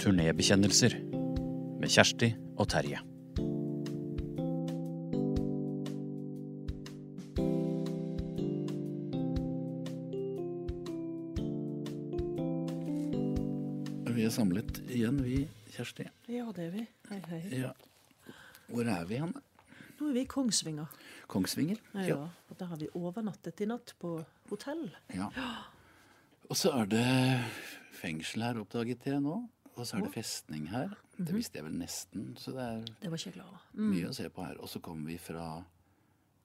Turnébekjennelser med Kjersti og Terje. Vi er samlet igjen, vi, Kjersti. Ja, det er vi. Hei, hei. Ja. Hvor er vi hen? Nå er vi i Kongsvinger. Kongsvinger? Ja, og Der har vi overnattet i natt på hotell. ja. Og så er det fengsel her, oppdaget jeg nå. Og så er det festning her. Det visste jeg vel nesten, så det er Det jeg over. mye å se på her. Og så kommer vi fra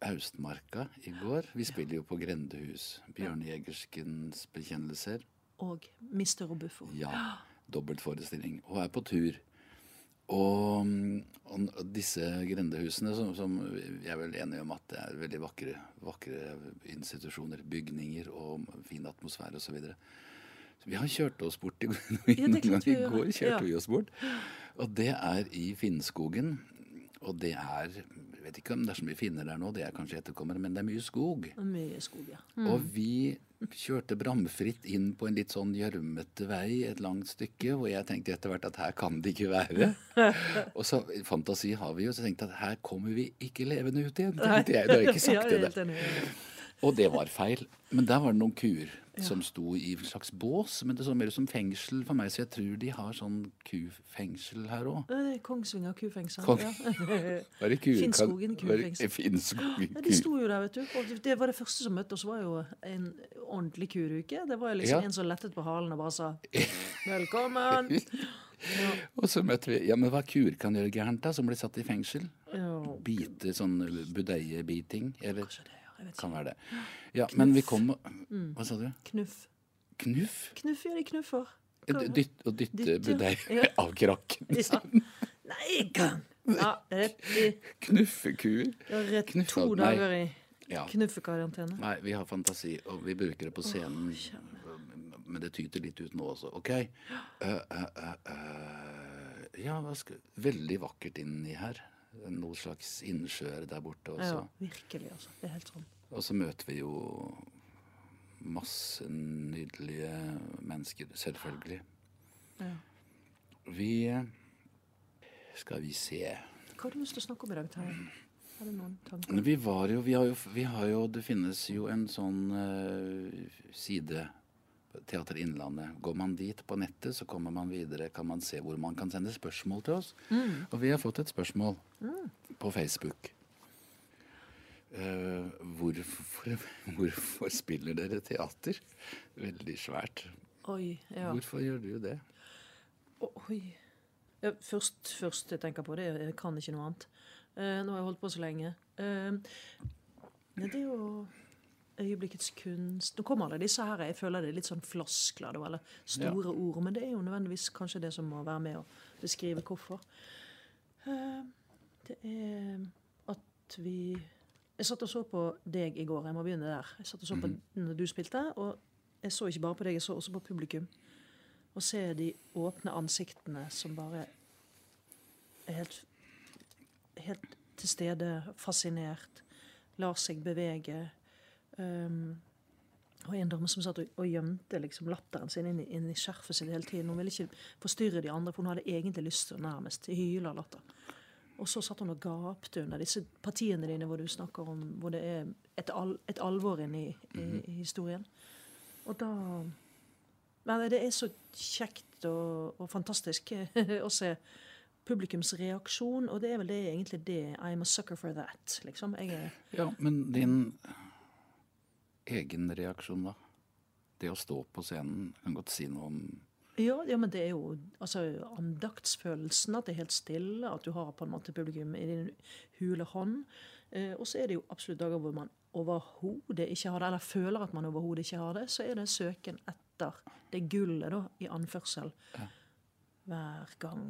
Austmarka i går. Vi spiller jo på Grendehus. Bjørn Jegerskens bekjennelser. Og Mister og Buffo. Ja. Dobbeltforestilling. Og er på tur. Og, og disse grendehusene, som, som vi er vel enige om at det er veldig vakre, vakre institusjoner, bygninger og fin atmosfære osv. Vi har kjørt oss bort i, er klart I går kjørte Ja. vi oss bort. Og det er i Finnskogen. Og det er Jeg vet ikke om det er så mye finner der nå, det er kanskje etterkommere, men det er mye skog. Mye skog, ja. Og vi kjørte bramfritt inn på en litt sånn gjørmete vei et langt stykke, hvor jeg tenkte etter hvert at her kan det ikke være. og så fantasi har vi jo, så tenkte jeg at her kommer vi ikke levende ut igjen. tenkte jeg. Det har jeg ikke Ja, sagt det. Og det var feil. Men der var det noen kuer som sto i en slags bås. Men det så mer ut som fengsel for meg, så jeg tror de har sånn kufengsel her òg. Eh, Kongsvinger kufengsel. Kong- Ja. Var det kuer? Finnskogen kan- var det- kufengsel. Finnskogen Ja, de sto jo der, vet du. Og det var det første som møtte oss, var jo en ordentlig kuruke. Det var jo liksom Ja. en som lettet på halen og bare sa 'velkommen'. Og så møtte vi Ja, men hva kuer kan gjøre gærent, da? Som blir satt i fengsel? Ja, Bite, sånn budeiebiting? Eller kanskje det, ja. Kan være det. Ja, men vi kom Mm. Hva sa du? Knuff. Knuff? Knuff, ja, de knuffer. Dytt, å dytte ja. av krakken. Ja. Nei, kan Ja, rett i Knuffekuer? rett Knuff, to dager i knuffekarantene. Nei, vi har fantasi, og vi bruker det på scenen. Men det tyter litt ut nå også. OK. Uh, uh, uh, ja, hva skal Veldig vakkert inni her. Noe slags innsjøer der borte også. Ja, virkelig, altså. Det er helt sånn. Og så møter vi jo masse nydelige mennesker, selvfølgelig. Ja. Vi Skal vi se Hva har du lyst til å snakke om i dag, Terje? Har du noen tanker? Vi var jo, vi har jo, vi har jo Det finnes jo en sånn uh, side Teater Innlandet. Går man dit på nettet, så kommer man videre, kan man se hvor man kan sende spørsmål til oss. Og vi har fått et spørsmål på Facebook. Uh, hvorfor, hvorfor spiller dere teater? Veldig svært. Oi, ja. Hvorfor gjør du det? Oi. Ja, først, først jeg tenker på det, jeg kan ikke noe annet. Uh, nå har jeg holdt på så lenge. Uh, det er jo øyeblikkets kunst. Nå kommer alle disse her, jeg føler det er litt sånn floskler, eller store ord, men det er jo nødvendigvis kanskje det som må være med å beskrive hvorfor. Eh, det er at vi Jeg satt og så på deg i går, jeg må begynne der. Jeg satt og så på når du spilte, og jeg så ikke bare på deg, jeg så også på publikum. Å se de åpne ansiktene som bare er helt, helt til stede, fascinert, lar seg bevege. Um, og en dame som satt og, og gjemte liksom latteren sin inn i, inn i skjerfet sitt hele tiden. Hun ville ikke forstyrre de andre, for hun hadde egentlig lyst til å nærmest hyle av latter. Og så satt hun og gapte under disse partiene dine hvor du snakker om hvor det er et, al et alvor inni i, i historien. Og da men det er så kjekt og, og fantastisk å se publikums reaksjon, og det er vel det egentlig det I'm a sucker for that. liksom. Jeg er, Ja, men din egen reaksjon, da? Det å stå på scenen, kan godt si noe om ja, ja, men det er jo altså, andaktsfølelsen, at det er helt stille, at du har på en måte publikum i din hule hånd. Eh, og så er det jo absolutt dager hvor man overhodet ikke har det, eller føler at man overhodet ikke har det. Så er det søken etter det gullet, da, i anførsel. Hver gang.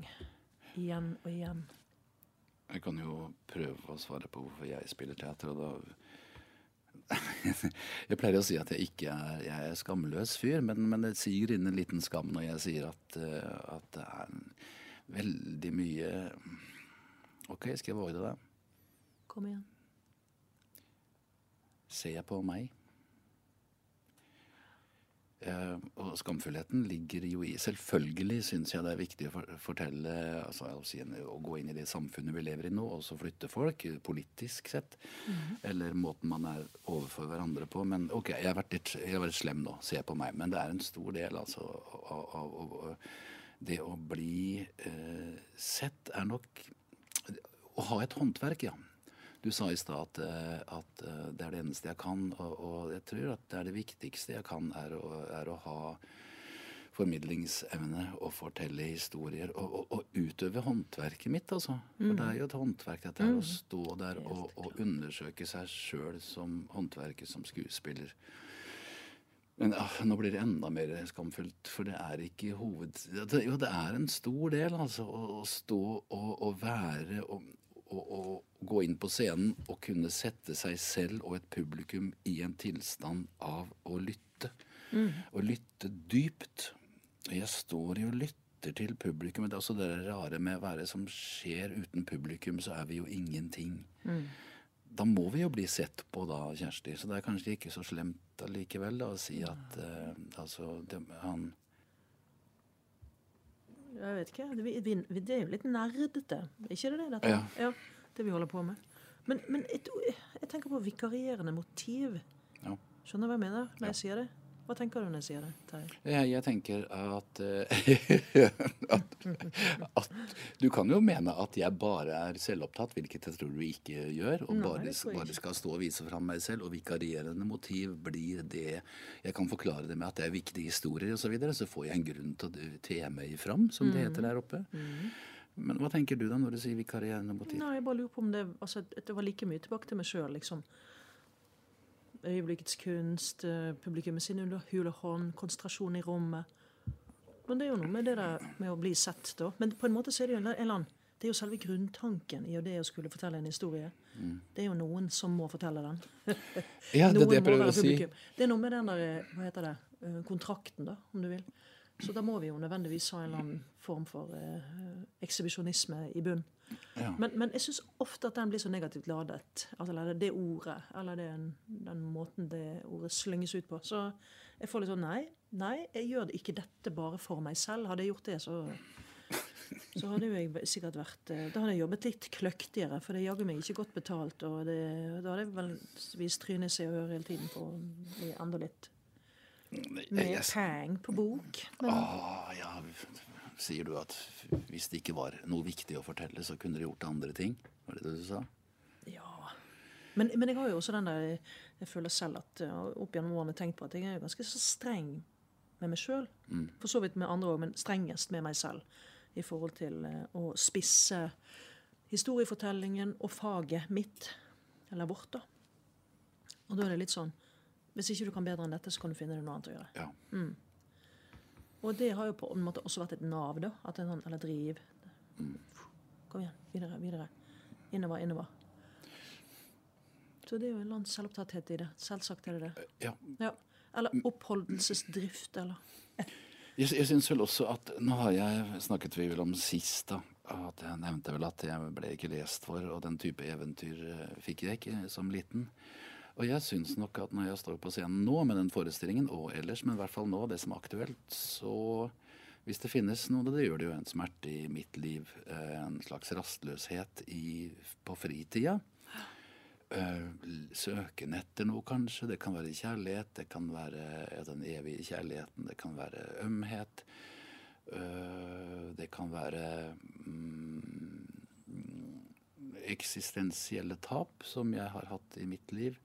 Igjen og igjen. Jeg kan jo prøve å svare på hvorfor jeg spiller teater, og da Jeg pleier å si at jeg ikke er, jeg er skamløs fyr, men, men det siger inn en liten skam når jeg sier at, eh, at det er veldig mye OK, skal jeg våge det, da? Kom igjen. Ser jeg på meg? Eh, og skamfullheten ligger jo i Selvfølgelig syns jeg det er viktig å for, fortelle altså, å, gå inn i det samfunnet vi lever i nå, og så flytte folk, politisk sett. Eller måten man er overfor hverandre på. Men OK, jeg har vært litt, jeg har vært slem nå, se på meg. Men det er en stor del, altså, av, av, av det å bli eh, sett er nok Å ha et håndverk, ja. Du sa i stad at, eh, at, eh, det er det eneste jeg kan, og, og, jeg tror at det er det viktigste jeg kan, er å, er å ha formidlingsevne og fortelle historier. Og, og, og, utøve håndverket mitt, altså. For det er jo et håndverk dette her, å stå der og, og undersøke seg sjøl som håndverker, som skuespiller. Men ah, nå blir det enda mer skamfullt, for det er ikke hoved... Jo, det er en stor del, altså, å, å stå og, og være og, å, å, gå inn på scenen og kunne sette seg selv og et publikum i en tilstand av å lytte. Mm. Å lytte dypt. Jeg står jo og lytter til publikum. Det er også det rare med hva det som skjer uten publikum, så er vi jo ingenting. Mm. Da må vi jo bli sett på da, Kjersti. Så det er kanskje ikke så slemt allikevel da, å si at uh, altså det, han jeg vet ikke. Det, det er jo litt nerdete. Ikke det det? Ja. ja. Det vi holder på med. Men, men et, jeg tenker på vikarierende motiv. Ja. Skjønner du hva jeg mener når jeg sier det? Hva tenker du når jeg sier det? Terje? Jeg, jeg tenker at, uh, at, at, Du kan jo mene at jeg bare er selvopptatt, hvilket jeg tror du ikke gjør. Og Nei, bare, bare, skal stå og vise fram meg selv. Og vikarierende motiv blir det Jeg kan forklare det med at det er viktige historier osv. Så, videre, så får jeg en grunn til å te meg fram, som det heter mm. der oppe. Mm. Men hva tenker du da når du sier vikarierende motiv? Nei, jeg bare lurer på om det, altså, det var like mye tilbake til meg sjøl, liksom øyeblikkets kunst, eh, publikummet sin under hule hånd, konsentrasjon i rommet. Men det er jo noe med det der med å bli sett, da. Men på en måte så er det jo en eller annen det er jo selve grunntanken i det å skulle fortelle en historie. Mm. Det er jo noen som må fortelle den. ja, det er det jeg prøver å si. Det er noe med den der, eh, hva heter det, eh, kontrakten, da, om du vil. Så da må vi jo nødvendigvis ha en eller annen form for eh, ekshibisjonisme i bunn. Ja. Men, men, jeg syns ofte at den blir så negativt ladet. Altså, det ordet, eller den, den, måten det ordet slynges ut på. Så jeg får litt sånn Nei, nei, jeg gjør ikke dette bare for meg selv. Hadde jeg gjort det, så så hadde jeg sikkert vært eh, Da hadde jeg jobbet litt kløktigere, for det jager meg ikke godt betalt. Og det, da hadde jeg vel vist trynet seg og høre hele tiden på å bli enda litt mer pang på bok. Men, Ah, ja, sier du at hvis det ikke var noe viktig å fortelle, så kunne dere gjort andre ting? Var det det du sa? Ja. Men, men, jeg har jo også den der Jeg føler selv at opp gjennom årene tenkt på at jeg er ganske så streng med meg sjøl. Mm. For så vidt med andre òg, men strengest med meg selv i forhold til eh, å spisse historiefortellingen og faget mitt, eller vårt, da. Og da er det litt sånn Hvis ikke du kan bedre enn dette, så kan du finne deg noe annet å gjøre. Ja. Mm. Og det har jo på en måte også vært et nav, da. At en sånn, eller driv. Kom igjen. Videre, videre. Innover, innover. Så det er jo en eller annen selvopptatthet i det. Selvsagt er det det. Ja. ja. Eller oppholdelsesdrift, eller Jeg, jeg syns vel også at Nå har jeg snakket vi vel om sist, da. At jeg nevnte vel at jeg ble ikke lest for, og den type eventyr eh, fikk jeg ikke som liten. Og jeg syns nok at når jeg står på scenen nå med den forestillingen, og ellers, men i hvert fall nå, det som er aktuelt, så hvis det finnes noe, det gjør det jo en smerte i mitt liv, eh, en slags rastløshet i, på fritida. Eh, søken etter noe, kanskje. Det kan være kjærlighet, det kan være den evige kjærligheten, det kan være ømhet. Eh, det kan være mm, eksistensielle tap, som jeg har hatt i mitt liv.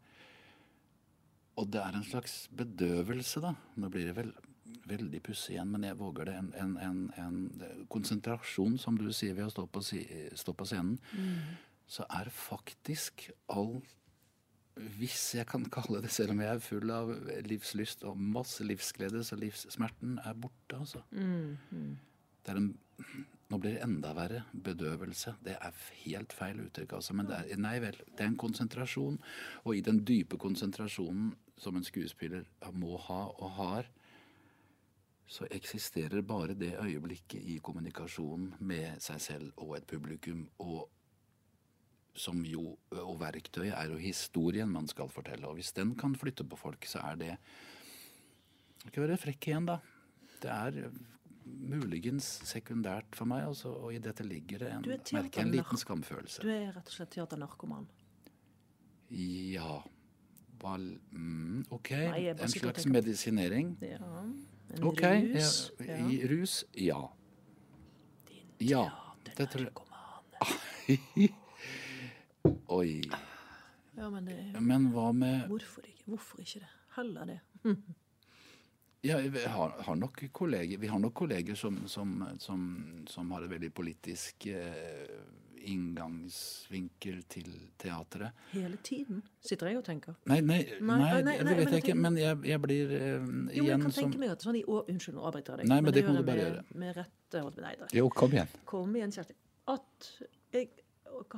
Og det er en slags bedøvelse, da. Nå blir det vel veldig pussig igjen, men jeg våger det. En, en, en, en, konsentrasjon, som du sier, ved å stå på, stå på scenen. Mm. Så er faktisk all Hvis jeg kan kalle det, selv om jeg er full av livslyst og masse livsglede, så livssmerten er borte, altså. Mm. Mm. Det er en nå blir det enda verre. Bedøvelse. Det er helt feil uttrykk, altså. Men det er, nei vel, det er en konsentrasjon. Og i den dype konsentrasjonen som en skuespiller må ha og har, så eksisterer bare det øyeblikket i kommunikasjonen med seg selv og et publikum. Og som jo, og verktøyet er jo historien man skal fortelle. Og hvis den kan flytte på folk, så er det Ikke være frekk igjen, da. Det er muligens sekundært for meg, altså, og i dette ligger det en, Du er merker en liten skamfølelse. Du er rett og slett teaternarkoman. Ja Val, mm, OK. Nei, en slags medisinering. Ja. En OK. rus. Ja, I rus, ja. Ja. Det tror jeg Teaternarkoman. Oi. Ja, men det Men hva med Hvorfor ikke? Hvorfor ikke det? Heller det. Ja, vi har, har nok kolleger, vi har nok kolleger som, som, som, som har en veldig politisk eh, inngangsvinkel til teatret. Hele tiden, sitter jeg og tenker. Nei, nei, Nei, nei, nei, nei, det vet jeg ikke. Men jeg, jeg blir eh, Jo, men jeg igjen kan som tenke meg at sånn i år Unnskyld, nå avbryter jeg deg. Nei, men det det kan du bare gjøre. Med rette Nei da. Jo, kom igjen. Kom igjen, Kjersti. At jeg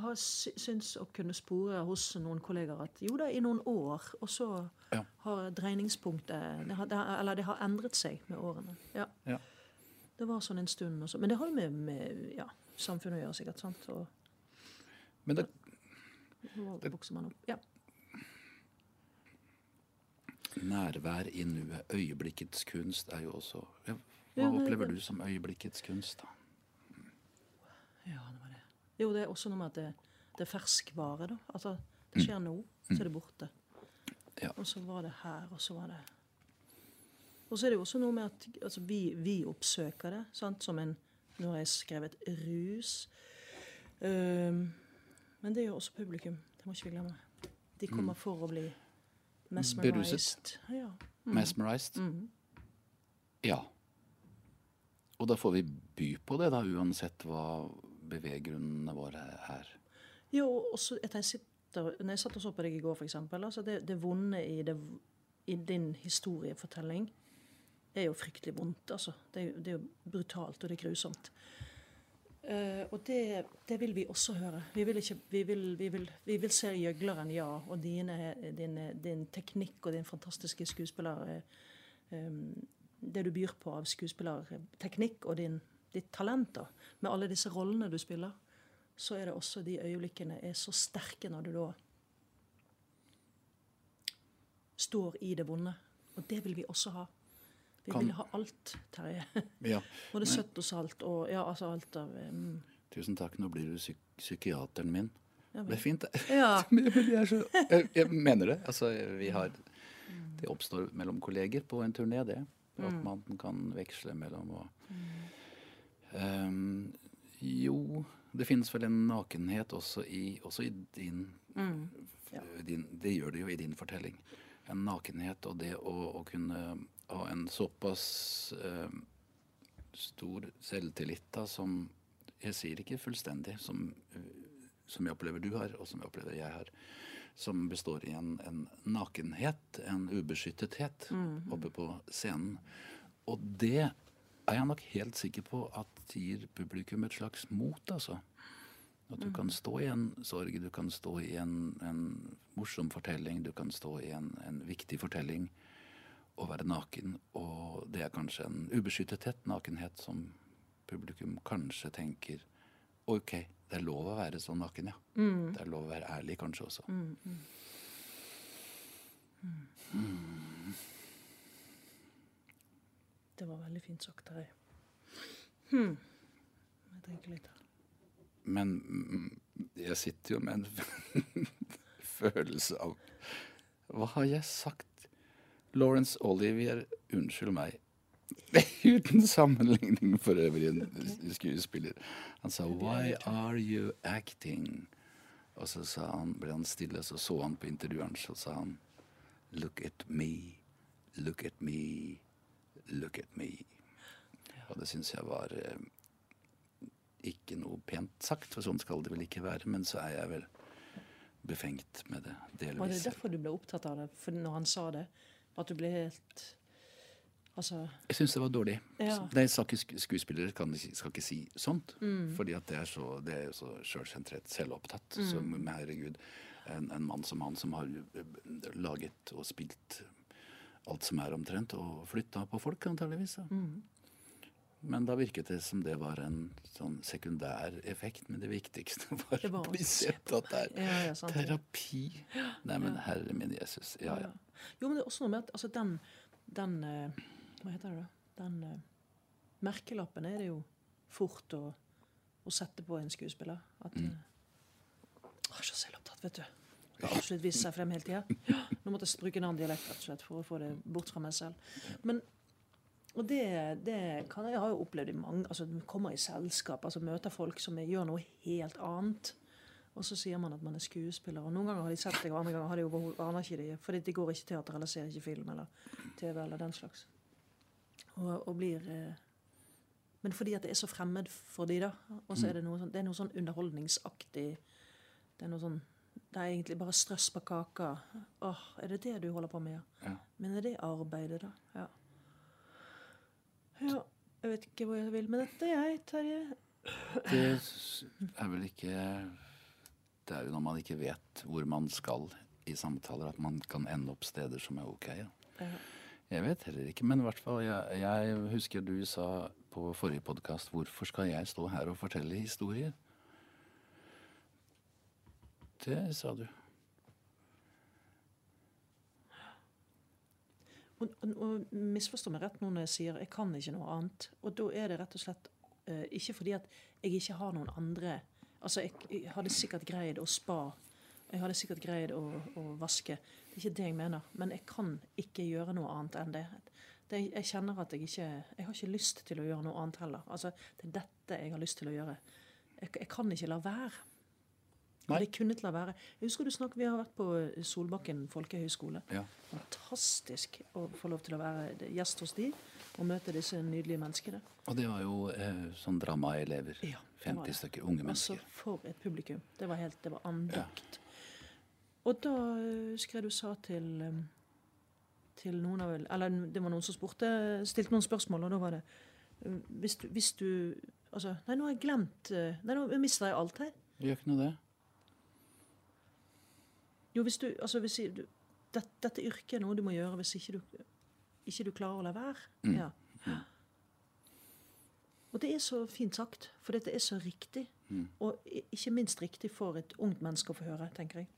har syns å kunne spore hos noen kolleger at jo da, i noen år, og så Ja. har dreiningspunktet det har, det har, Eller det har endret seg med årene. Ja. Ja. Det var sånn en stund også. Men det har jo med, med ja, samfunnet å gjøre, sikkert. sant? Og Men det, nå vokser man opp. Ja. nærvær i nuet, øyeblikkets kunst, er jo også Hva opplever det- du som øyeblikkets kunst, da? Ja, det var det. Jo, det er også noe med at det, det er ferskvare, da. Altså, det skjer nå, så er det borte. Ja. Og så var det her, og så var det Og så er det jo også noe med at altså, vi, vi oppsøker det, sant, som en Nå har jeg skrevet rus. Um, men det gjør også publikum. Det må ikke vi glemme. De kommer for å bli mesmerized. Beruset. Ja. Mesmerized? Mm. Ja. Og da får vi by på det, da, uansett hva beveggrunnene våre er. Jo, også etter jeg sitter Når jeg satt og så på deg i går, eksempel, altså det, det vonde i, det, i din historiefortelling er jo fryktelig vondt, altså. Det det er jo brutalt, og det er grusomt. Uh, og det, det vil vi også høre. Vi vil, ikke, vi vil, vi vil, vi vil se gjøgleren, ja. Og dine, din, din teknikk og din fantastiske skuespiller um, Det du byr på av skuespillerteknikk og din, ditt talent, da, med alle disse rollene du spiller, så er det også de øyeblikkene er så sterke når du da står i det vonde. Og det vil vi også ha. Vi Kan- vil ha alt, Terje. Ja. Både søtt og salt og ja, altså alt av um... Tusen takk, nå blir du psyk psykiateren min. ja, Det er fint, det. Ja. Men men jeg, så, jeg, mener det. Altså, vi har Det oppstår mellom kolleger på en turné, det. At man kan veksle mellom og Ehm, Jo, det finnes vel en nakenhet også i, også i din, Ja. din Det gjør det jo i din fortelling. En nakenhet og det å, å kunne ha en såpass uh, stor selvtillit da, som Jeg sier ikke fullstendig, som, uh, som jeg opplever du har, og som jeg opplever jeg har. Som består i en, en nakenhet, en ubeskyttethet, oppe på scenen. Og det er jeg nok helt sikker på at gir publikum et slags mot, altså. At du kan stå i en sorg, du kan stå i en, en morsom fortelling, du kan stå i en, en viktig fortelling og være naken. Og det er kanskje en ubeskyttethet, nakenhet, som publikum kanskje tenker OK, det er lov å være så naken, ja. Det er lov å være ærlig kanskje også. Det var veldig fint sagt, Terje. Hm. Jeg tenker litt her. Men mm, jeg sitter jo med en følelse av Hva har jeg sagt? Lawrence Olivier, unnskyld meg. Uten sammenligning for øvrig, en skuespiller. Han sa 'Why are you acting?' Og så sa han, ble han stille, så så han på intervjueren, så sa han 'Look at me, look at me, look at me'. Og det syns jeg var eh, ikke noe pent sagt, for sånn skal det vel ikke være. Men så er jeg vel befengt med det, Var det derfor du ble opptatt av det? For når han sa det? At du ble helt Altså Jeg syns det var dårlig. Ja. Nei, skuespillere kan, skal ikke si sånt. Mm. Fordi at det er så, det er så sjølsentrert, selvopptatt. Mm. Som herregud, en, en mann som han som har eh, laget og spilt alt som er omtrent, og flytta på folk, antageligvis. Mm. Men da virket det som det var en sånn sekundær effekt. Men det viktigste var, Det var å bli sett at det er Ja, ja, sant. terapi. Nei, men herre min Jesus. Ja, ja. Jo, men det er også noe med at altså, den, den eh, Hva heter det, da? Den uh, merkelappen er det jo fort å, å sette på en skuespiller. At mm. er så selvopptatt, vet du. Absolutt vise seg frem hele tida. Ja, nå måtte jeg bruke en annen dialekt for å få det bort fra meg selv. Men og det, det kan jeg, har jo opplevd i mange altså Du kommer i selskap, altså møter folk som gjør noe helt annet. Og så sier man at man er skuespiller. Og Noen ganger har de sett deg, og andre ganger har de jo aner ikke det, fordi de går ikke teater eller ser ikke film eller TV eller den slags. Og, og blir eh, Men fordi at det er så fremmed for de da, og så er det noe sånn, det er noe sånn underholdningsaktig Det er noe sånn det er egentlig bare strøss på kaka. Åh, Er det det du holder på med? Ja. Men er det arbeidet, da? Ja. ja. Jeg vet ikke hvor jeg vil med dette, jeg, Terje. Det er vel ikke Det er jo når man ikke vet hvor man skal i samtaler, at man kan ende opp steder som er ok. Ja. ja. Jeg vet heller ikke, men i hvert fall jeg, jeg husker du sa på forrige podkast 'Hvorfor skal jeg stå her og fortelle historier?' Det sa du. Og, og, og misforstå meg rett nå når jeg sier jeg kan ikke noe annet. Og da er det rett og slett uh, ikke fordi at jeg ikke har noen andre Altså, jeg, jeg hadde sikkert greid å spa. Jeg hadde sikkert greid å, å, vaske. Det er ikke det jeg mener. Men jeg kan ikke gjøre noe annet enn det. det jeg kjenner at jeg ikke Jeg har ikke lyst til å gjøre noe annet heller. Altså, det er dette jeg har lyst til å gjøre. Jeg, jeg kan ikke la være. Nei. Det kunne til å være. Jeg husker du snakket, Vi har vært på Solbakken folkehøgskole. Ja. Fantastisk å få lov til å være gjest hos de og møte disse nydelige menneskene. Og det var jo eh, sånn dramaelever. Ja, 50 stykker unge mennesker. Altså, For et publikum. Det var helt, det var andakt. Ja. Og da eh, husker jeg du sa til, eh, til noen av Eller det var noen som spurte, stilte noen spørsmål, og da var det eh, Hvis du, hvis du Altså, nei, nå har jeg glemt Nei, nå mister jeg alt her. Gjør ikke noe det. Jo, hvis du Altså, hvis du, dette, dette yrket er noe du må gjøre hvis ikke du, ikke du klarer å la være. Mm. Ja. Og det er så fint sagt, for dette er så riktig. Mm. Og ikke minst riktig for et ungt menneske å få høre, tenker jeg.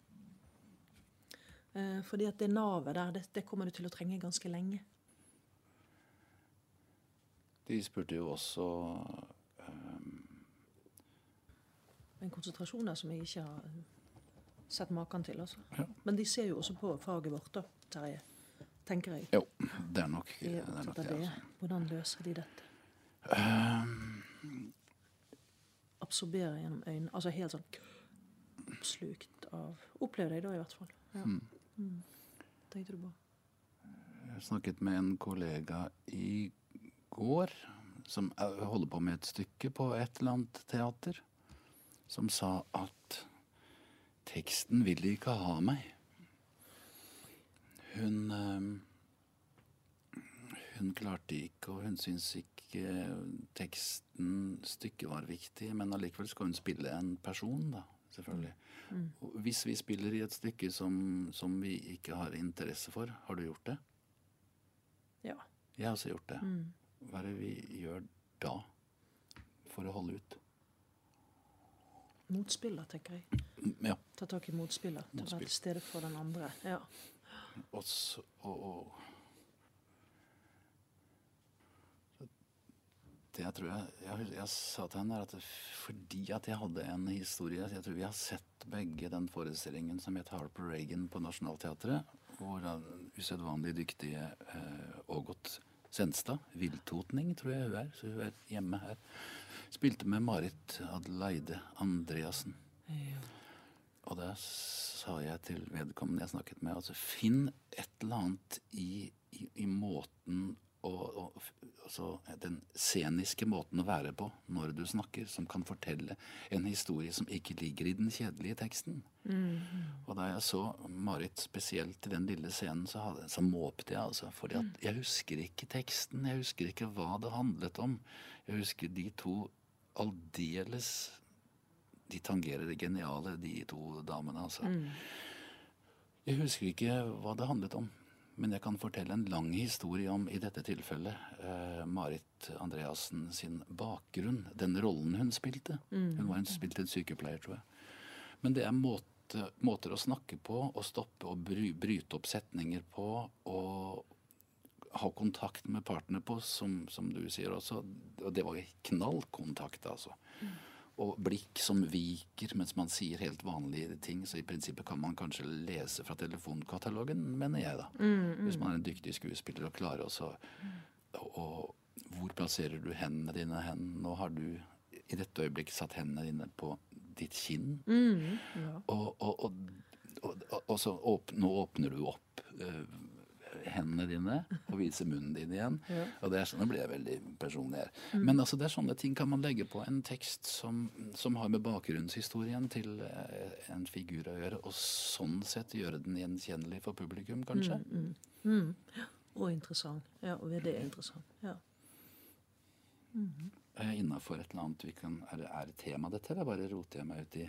Eh, fordi at det navet der, det, det, kommer du til å trenge ganske lenge. De spurte jo også um... En konsentrasjon der som jeg ikke har sett maken til. altså. Ja. Men de ser jo også på faget vårt, da, Terje. Tenker jeg. Jo, det er nok det. er nok det. Altså. Hvordan løser de dette? Um... Absorbere gjennom øynene. Altså helt sånn oppslukt av Opplever jeg da, i hvert fall. Ja. Mm. Mm. Tenkte du på? Jeg snakket med en kollega i går som holder på med et stykke på et eller annet teater, som sa at teksten vil ikke ha meg. Hun Hun klarte ikke, og hun syns ikke teksten, stykket var viktig, men allikevel skal hun spille en person, da, selvfølgelig. Mm. Hvis vi spiller i et stykke som, som, vi ikke har interesse for, har du gjort det? Ja. Jeg har også gjort det. Mm. Hva er det vi gjør da for å holde ut? Motspiller, tenker jeg. Ja. Ta tak i motspiller. å være til stede for den andre. Ja. Og, så, og, og det jeg tror jeg, jeg, jeg, sa til henne, at fordi at jeg hadde en historie Jeg tror vi har sett begge den forestillingen som het Harper Reagan på Nationaltheatret. Hvor den usedvanlig dyktige eh, Ågot Senstad, villtotning, tror jeg hun er, så hun er hjemme her, spilte med Marit Adelaide Andreassen. Ja. Og da sa jeg til vedkommende jeg snakket med, altså finn et eller annet i, i, i måten og, og altså, den sceniske måten å være på når du snakker, som kan fortelle en historie som ikke ligger i den kjedelige teksten. Mm. Og da jeg så Marit spesielt i den lille scenen, så, hadde, så måpte jeg. altså, fordi at jeg husker ikke teksten. Jeg husker ikke hva det handlet om. Jeg husker de to aldeles De tangerer det geniale, de to damene, altså. Mm. Jeg husker ikke hva det handlet om. Men jeg kan fortelle en lang historie om, i dette tilfellet, eh, Marit Andreassen sin bakgrunn. Den rollen hun spilte. Mm. Hun var en, spilte en sykepleier, tror jeg. Men det er måte, måter å snakke på, å stoppe og bry, bryte opp setninger på, og ha kontakt med partene på, som, som du sier også. Og det var knallkontakt, altså. Og blikk som viker mens man sier helt vanlige ting. Så i prinsippet kan man kanskje lese fra telefonkatalogen, mener jeg, da. Hvis man er en dyktig skuespiller og klarer også og, og hvor plasserer du hendene dine hen? Nå har du i dette øyeblikk satt hendene dine på ditt kinn. Ja. Og, og, og, så åp, nå åpner du opp eh, hendene dine og viser munnen din igjen. Ja. Og det er sånn, Nå blir jeg veldig personlig her. Men altså, det er sånne ting kan man legge på en tekst som, som har med bakgrunnshistorien til eh, en figur å gjøre, og sånn sett gjøre den gjenkjennelig for publikum, kanskje. Og interessant. Ja, og det er interessant. Ja. Er jeg innafor et eller annet vi kan Er det er det tema, dette, eller bare roter jeg meg ut i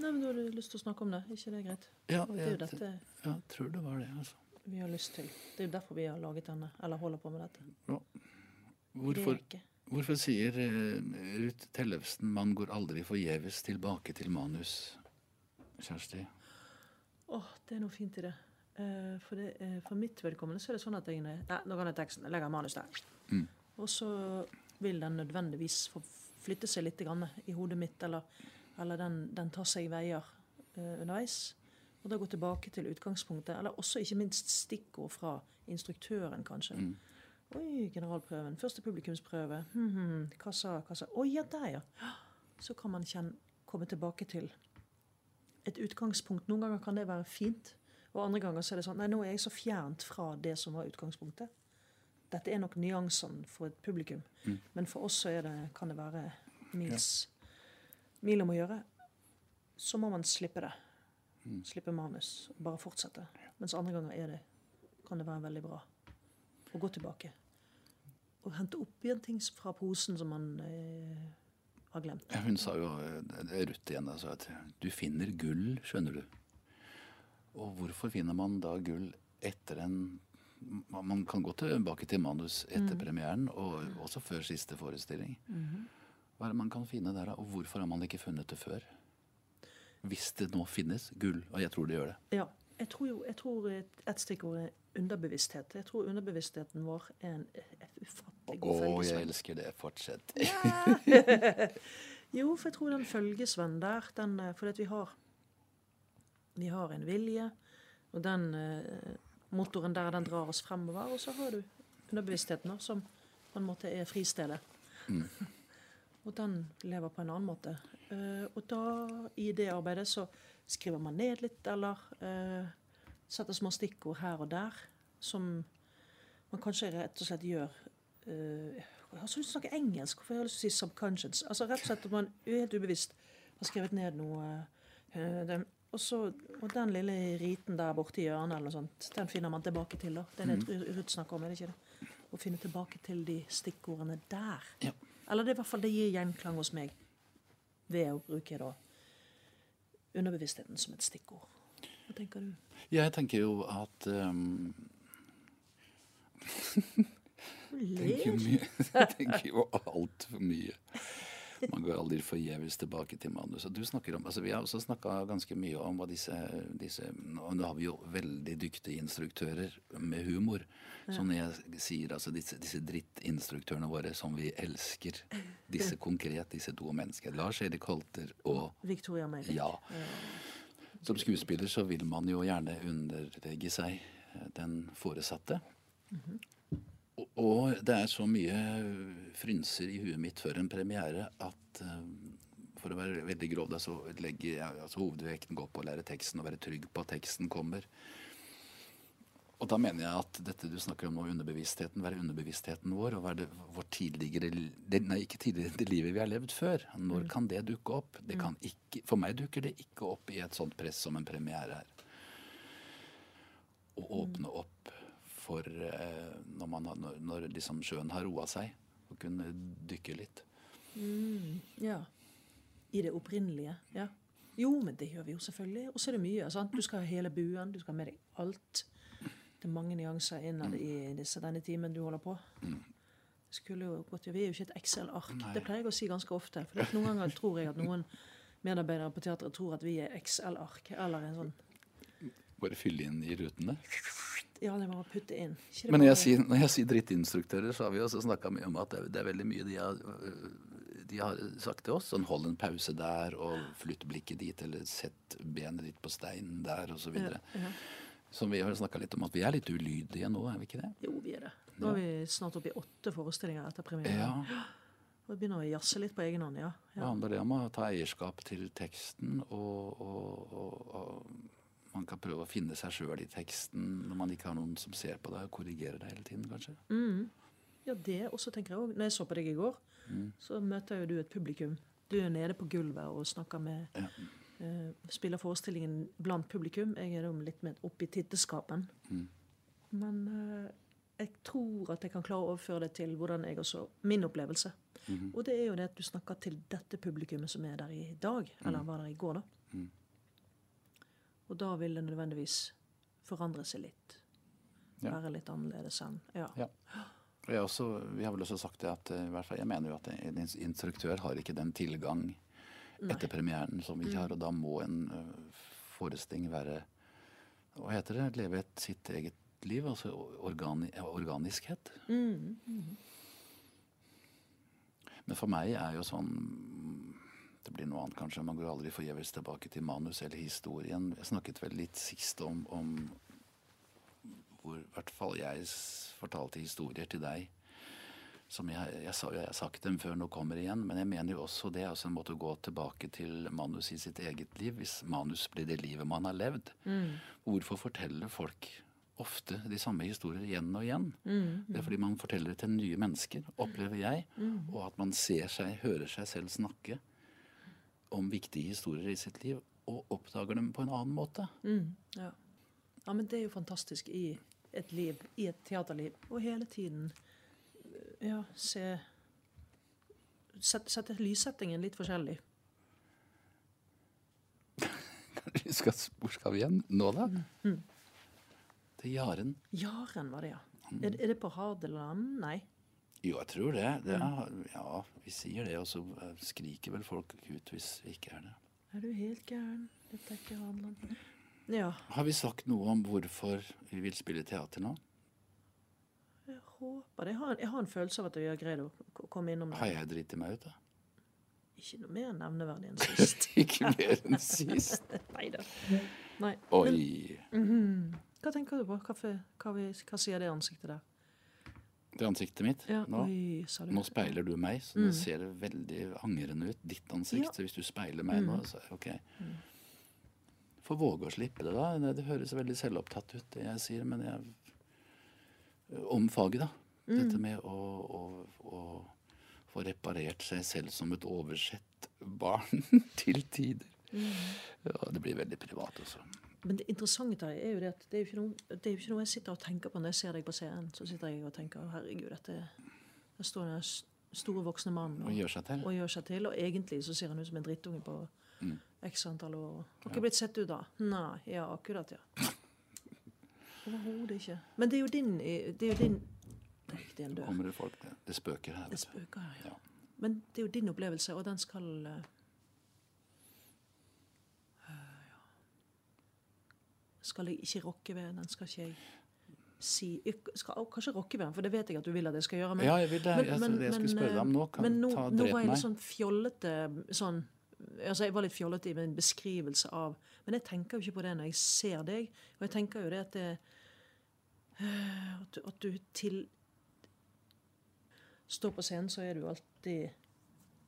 Nei, men Du har lyst til å snakke om det. ikke det greit? Ja, Det er jeg, dette ja, tror det var det, altså. Vi har lyst til. Det er jo derfor vi har laget denne, eller holder på med dette. Ja. Hvorfor, det hvorfor sier eh, Ruth Tellefsen 'man går aldri forgjeves tilbake til manus'? Kjersti? Åh, det er noe fint i det. Eh, for, det eh, for mitt vedkommende så er det sånn at jeg Nei, nå kan jeg teksten. Jeg legger manus der. Mm. Og så vil den nødvendigvis få flytte seg litt i hodet mitt, eller, eller den, den tar seg veier underveis. Og da gå tilbake til utgangspunktet, eller også ikke minst stikkord fra instruktøren, kanskje. Mm. Oi, generalprøven. Første publikumsprøve. Hm, -hmm. Hva sa Hva sa Oi, ja, der, ja. Så kan man kjenne, komme tilbake til et utgangspunkt. Noen ganger kan det være fint, og andre ganger så er det sånn Nei, nå er jeg så fjernt fra det som var utgangspunktet. Dette er nok nyansene for et publikum, men for oss så det, kan det være mils mil om å gjøre. Så må man slippe det. Slippe manus. Bare fortsette. Mens andre ganger er det, kan det være veldig bra å gå tilbake. Og hente opp igjen ting fra posen som man eh, har glemt. Ja, hun sa jo, eh, Ruth igjen, sa at du finner gull, skjønner du. Og hvorfor finner man da gull etter en man kan gå tilbake til manus etter premieren, og også før siste forestilling. Hva er det man kan finne der? Og hvorfor har man ikke funnet det før? Hvis det nå finnes gull, og jeg tror det gjør det. Ja. Jeg tror jo jeg tror et, stikkord er underbevissthet. Jeg tror underbevisstheten vår er en ufattelig god Å, jeg elsker det. Fortsett. Jo, for jeg tror den følgesvenn der, den eh, Fordi at vi har Vi har en vilje, og den eh, motoren der, den drar oss fremover. Og så har du underbevisstheten, som på en måte er fristedet. Og den lever på en annen måte. Eh, og da, i det arbeidet, så skriver man ned litt, eller uh, setter små stikkord her og der, som man kanskje rett og slett gjør uh, Jeg har så lyst til å snakke engelsk. Hvorfor har jeg lyst til å si 'subconscious'? Altså Rett og slett at man helt ubevisst har skrevet ned noe Uh, den, og, så, og den lille riten der borte i hjørnet, eller sånt, den finner man tilbake til. da. Det er det Ruth snakker om, er det ikke det? Å finne tilbake til de stikkordene der. Ja. Eller det er i hvert fall det gir gjenklang hos meg ved å bruke da underbevisstheten som et stikkord. Hva tenker du? Jeg tenker jo at um, tenker jo mye. Tenker jo altfor mye. Man går aldri forgjeves tilbake til manuset. Du snakker om, altså Vi har også snakka ganske mye om hva disse, disse og Nå har vi jo veldig dyktige instruktører med humor. Så når jeg sier altså disse, disse drittinstruktørene våre som vi elsker, disse konkret, disse to menneskene, Lars Erik Holter og Victoria May. ja. Som skuespiller så vil man jo gjerne underlegge seg den foresatte. Og, og det er så mye frynser i huet mitt før en premiere at eh, for å være veldig grov, da, så legger jeg altså hovedvekten går på å lære teksten og være trygg på at teksten kommer. Og da mener jeg at dette du snakker om nå, underbevisstheten, være underbevisstheten vår, og være det, vårt tidligere det, Nei, ikke tidligere det livet vi har levd før. Når kan det dukke opp? Det kan ikke, for meg dukker det ikke opp i et sånt press som en premiere her. Å åpne opp for eh, når, man, når, liksom sjøen har roa seg, å kunne dykke litt. Ja. I det opprinnelige. Ja. Jo, men det gjør vi jo selvfølgelig. Og så er det mye. Sant? Du skal ha hele buen, du skal ha med deg alt. Det er mange nyanser innad i disse, denne timen du holder på. Skulle jo gått, Vi er jo ikke et Excel-ark. Det pleier jeg å si ganske ofte. For noen ganger tror jeg at noen medarbeidere på teatret tror at vi er Excel-ark. Eller en sånn Bare fylle inn i rutene. Ja, det må putte inn. Ikke Men når jeg sier, når jeg sier drittinstruktører, så har vi også snakka mye om at det er, det er veldig mye de har, øh, de har sagt til oss. Sånn hold en pause der, og flytt blikket dit, eller sett benet ditt på steinen der, osv. Ja, ja. Som vi har snakka litt om at vi er litt ulydige nå, er vi ikke det? Jo, vi er det. Nå er vi snart oppe i åtte forestillinger etter premieren. Ja. Og begynner å jazze litt på egen hånd, ja. Det ja. handler det om å ta eierskap til teksten, og, og, og, og man kan prøve å finne seg sjøl i teksten når man ikke har noen som ser på deg og korrigerer deg hele tiden, kanskje. Ja, det også tenker jeg òg. Når jeg så på deg i går, Mm. så møter jo du et publikum. Du er nede på gulvet og snakker med Ja. uh, Spiller forestillingen blant publikum. Jeg er da litt mer oppe i titteskapen. Mm. Men uh, jeg tror at jeg kan klare å overføre det til hvordan jeg også Min opplevelse. Mhm. Og det er jo det at du snakker til dette publikummet som er der i dag. Eller var der i går, da. Mm. Og da vil det nødvendigvis forandre seg litt. Være litt annerledes enn Ja. Ja. Og jeg, også, vi har vel også sagt det at eh, fall, jeg mener jo at en instruktør har ikke den tilgang etter premieren som vi har, og da må en forestilling være Hva heter det? Leve et sitt eget liv? Altså organi organiskhet. Men for meg er jo sånn Det blir noe annet, kanskje. Man går aldri forgjeves tilbake til manus eller historien. Jeg snakket vel litt sist om, om hvor i hvert fall jeg fortalte historier til deg. Som jeg, jeg sa jo, jeg har sagt dem før, nå kommer det igjen. Men jeg mener jo også det er altså en måte å gå tilbake til manus i sitt eget liv. Hvis manus blir det livet man har levd. Hvorfor forteller folk ofte de samme historier igjen og igjen? Det er fordi man forteller det til nye mennesker, opplever jeg. Og at man ser seg, hører seg selv snakke om viktige historier i sitt liv. Og oppdager dem på en annen måte. Mm, ja. ja, men det er jo fantastisk i et liv, i et teaterliv, og hele tiden øh, ja, se Sette, sette lyssettingen litt forskjellig. Skal, hvor skal vi igjen nå, da? Til Jaren. Jaren var det, ja. Er, er det på Hadeland? Nei. Jo, jeg tror det. det er, ja, vi sier det, og så eh, skriker vel folk ut hvis vi ikke er det. Er du helt gæren? Dette er ikke Hadeland. Ja. Har vi sagt noe om hvorfor vi vil spille teater nå? Jeg håper det. Jeg har, jeg har en følelse av at vi har greid å komme innom Har det. jeg driti meg ut, da? Ikke noe mer nevneverdig enn sist. ikke mer enn sist. Nei da. Oi. Hva tenker du på? Hva, hva, hva sier det ansiktet der? Det ansiktet mitt Ja, nå. oi. Nå speiler du meg, så det ser veldig angrende ut. Ditt ansikt. Ja. Så hvis du speiler meg nå, så ok. Får våge å slippe det, da. Det, det høres veldig selvopptatt ut, det jeg sier, men jeg Om faget, da. Dette med å, å, å få reparert seg selv som et oversett barn til tider. Ja, det blir veldig privat, altså. Men det interessante er jo det at det er jo, ikke noe, det er jo ikke noe jeg sitter og tenker på når jeg ser deg på scenen. Så sitter jeg og tenker herregud, dette Der står den store voksne mannen Og gjør seg og gjør seg til. Og egentlig så ser han ut som en drittunge på Mm. x antall år. Har ikke blitt sett ut da? Nei. Ja, akkurat, ja. Overhodet ikke. Men det er jo din Det er jo din det er en dør. Kommer det folk Det, det spøker her. Det spøker her, ja. Ja. Men det er jo din opplevelse, og den skal eh, ja. Skal jeg ikke rokke ved. Den skal ikke jeg si Jeg skal kanskje rokke ved den, for det vet jeg at du vil at jeg skal gjøre. Men, Ja, jeg vil det. Altså, det jeg skulle spørre deg om nå, kan men nå, ta- nå drep var jeg litt sånn fjollete sånn Altså, jeg var litt fjollete i min beskrivelse av Men jeg tenker jo ikke på det når jeg ser deg. Og jeg tenker jo det at det eh, At du, at du til Står på scenen, så er du alltid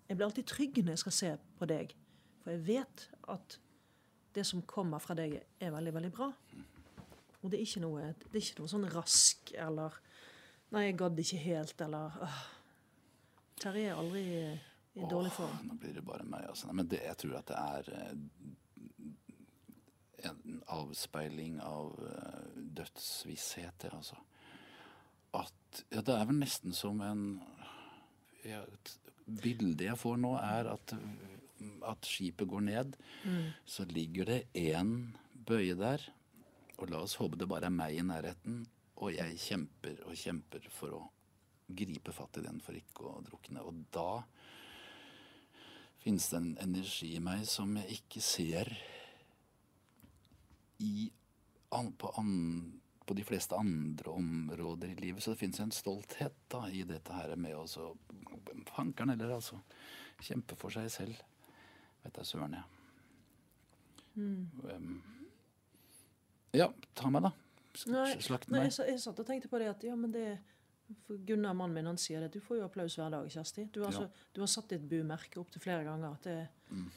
Jeg blir alltid trygg når jeg skal se på deg. For jeg vet at det som kommer fra deg, er veldig, veldig bra. Og det er ikke noe, det er ikke noe sånn rask eller Nei, jeg gadd ikke helt, eller øh. Terje er aldri i dårlig form. Åh, Nå blir det bare meg, altså. Nei, Men det, jeg tror at det er eh, en avspeiling av eh, dødsvisshet, det, altså. At Ja, det er vel nesten som en ja, et Bildet jeg får nå, er at, at skipet går ned. Så ligger det én bøye der, og la oss håpe det bare er meg i nærheten. Og jeg kjemper og kjemper for å gripe fatt i den for ikke å drukne. Og da finnes det en energi i meg som jeg ikke ser i an, på, an, på de fleste andre områder i livet. Så det fins en stolthet da i dette her med å Fankeren heller, altså. Kjempe for seg selv. Vet da søren, jeg. Um, ja, ta meg, da. Slakt meg. Nei, jeg, jeg satt og tenkte på det at ja, men det for Gunnar, mannen min, han sier det. Du får jo applaus hver dag, Kjersti. Du har, Ja. så, du har satt ditt bumerke opp til flere ganger. At det, Mm.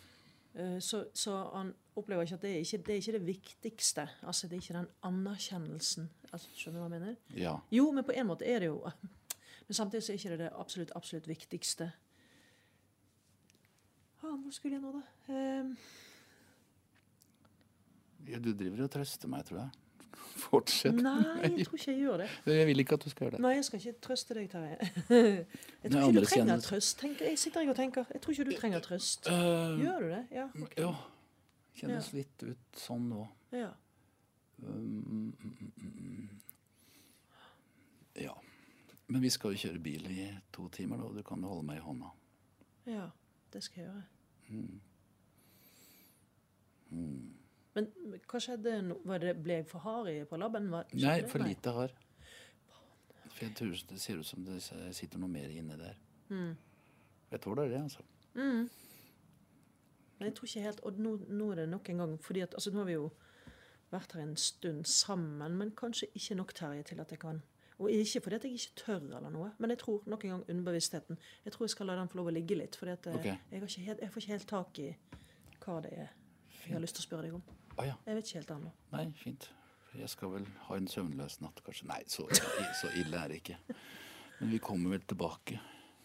Eh, så, så han opplever ikke at det er ikke det, er ikke det viktigste. Altså, det er ikke den anerkjennelsen. Altså, skjønner du hva jeg mener? Ja. Jo, men på en måte er det jo Men samtidig så er ikke det det absolutt, absolutt viktigste. Ja, hvor skulle jeg nå, da? Eh, ja. Du driver og trøster meg, tror jeg. Fortsett. nei, jeg tror ikke jeg gjør det. Jeg vil ikke at du skal gjøre det. Nei, jeg skal ikke trøste deg, Terje. Jeg tror ikke du trenger trøst. Tenker, jeg sitter ikke og tenker. Jeg tror ikke du trenger trøst. Øh, Gjør du det? Ja. Okay. ja. Kjennes litt ut sånn nå. ja. Um, mm, mm, mm. Ja. Men vi skal jo kjøre bil i to timer, da. Du kan jo holde meg i hånda. Ja, det skal jeg gjøre. Mm. Men hva skjedde nå? Ble jeg for hard i på labben? Nei, det? for lite hard. For jeg tror det ser ut som det sitter noe mer inni der. Mm. Jeg tåler det, altså. Mm. Men jeg tror ikke helt Og nå, nå er det nok en gang fordi at, altså, Nå har vi jo vært her en stund sammen, men kanskje ikke nok, Terje, til at jeg kan Og ikke fordi at jeg ikke tør eller noe, men jeg tror nok en gang underbevisstheten. Jeg tror jeg skal la den få lov å ligge litt, for okay. Jeg, jeg får ikke helt tak i hva det er jeg har lyst til å spørre deg om. Ah, ja. Jeg vet ikke helt ennå. Nei, fint. Jeg skal vel ha en søvnløs natt, kanskje. Nei, så, så ille er det ikke. Men vi kommer vel tilbake.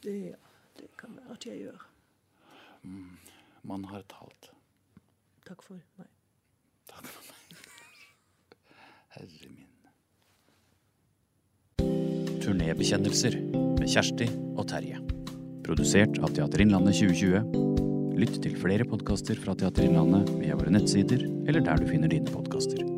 Ja, det kan være at jeg gjør. Man har talt. Takk for meg. Takk for meg. Herre min. Turnébekjennelser med Kjersti og Terje. Produsert av Teater Innlandet 2020. Lytt til flere podkaster fra Teater Innlandet via våre nettsider eller der du finner dine podkaster.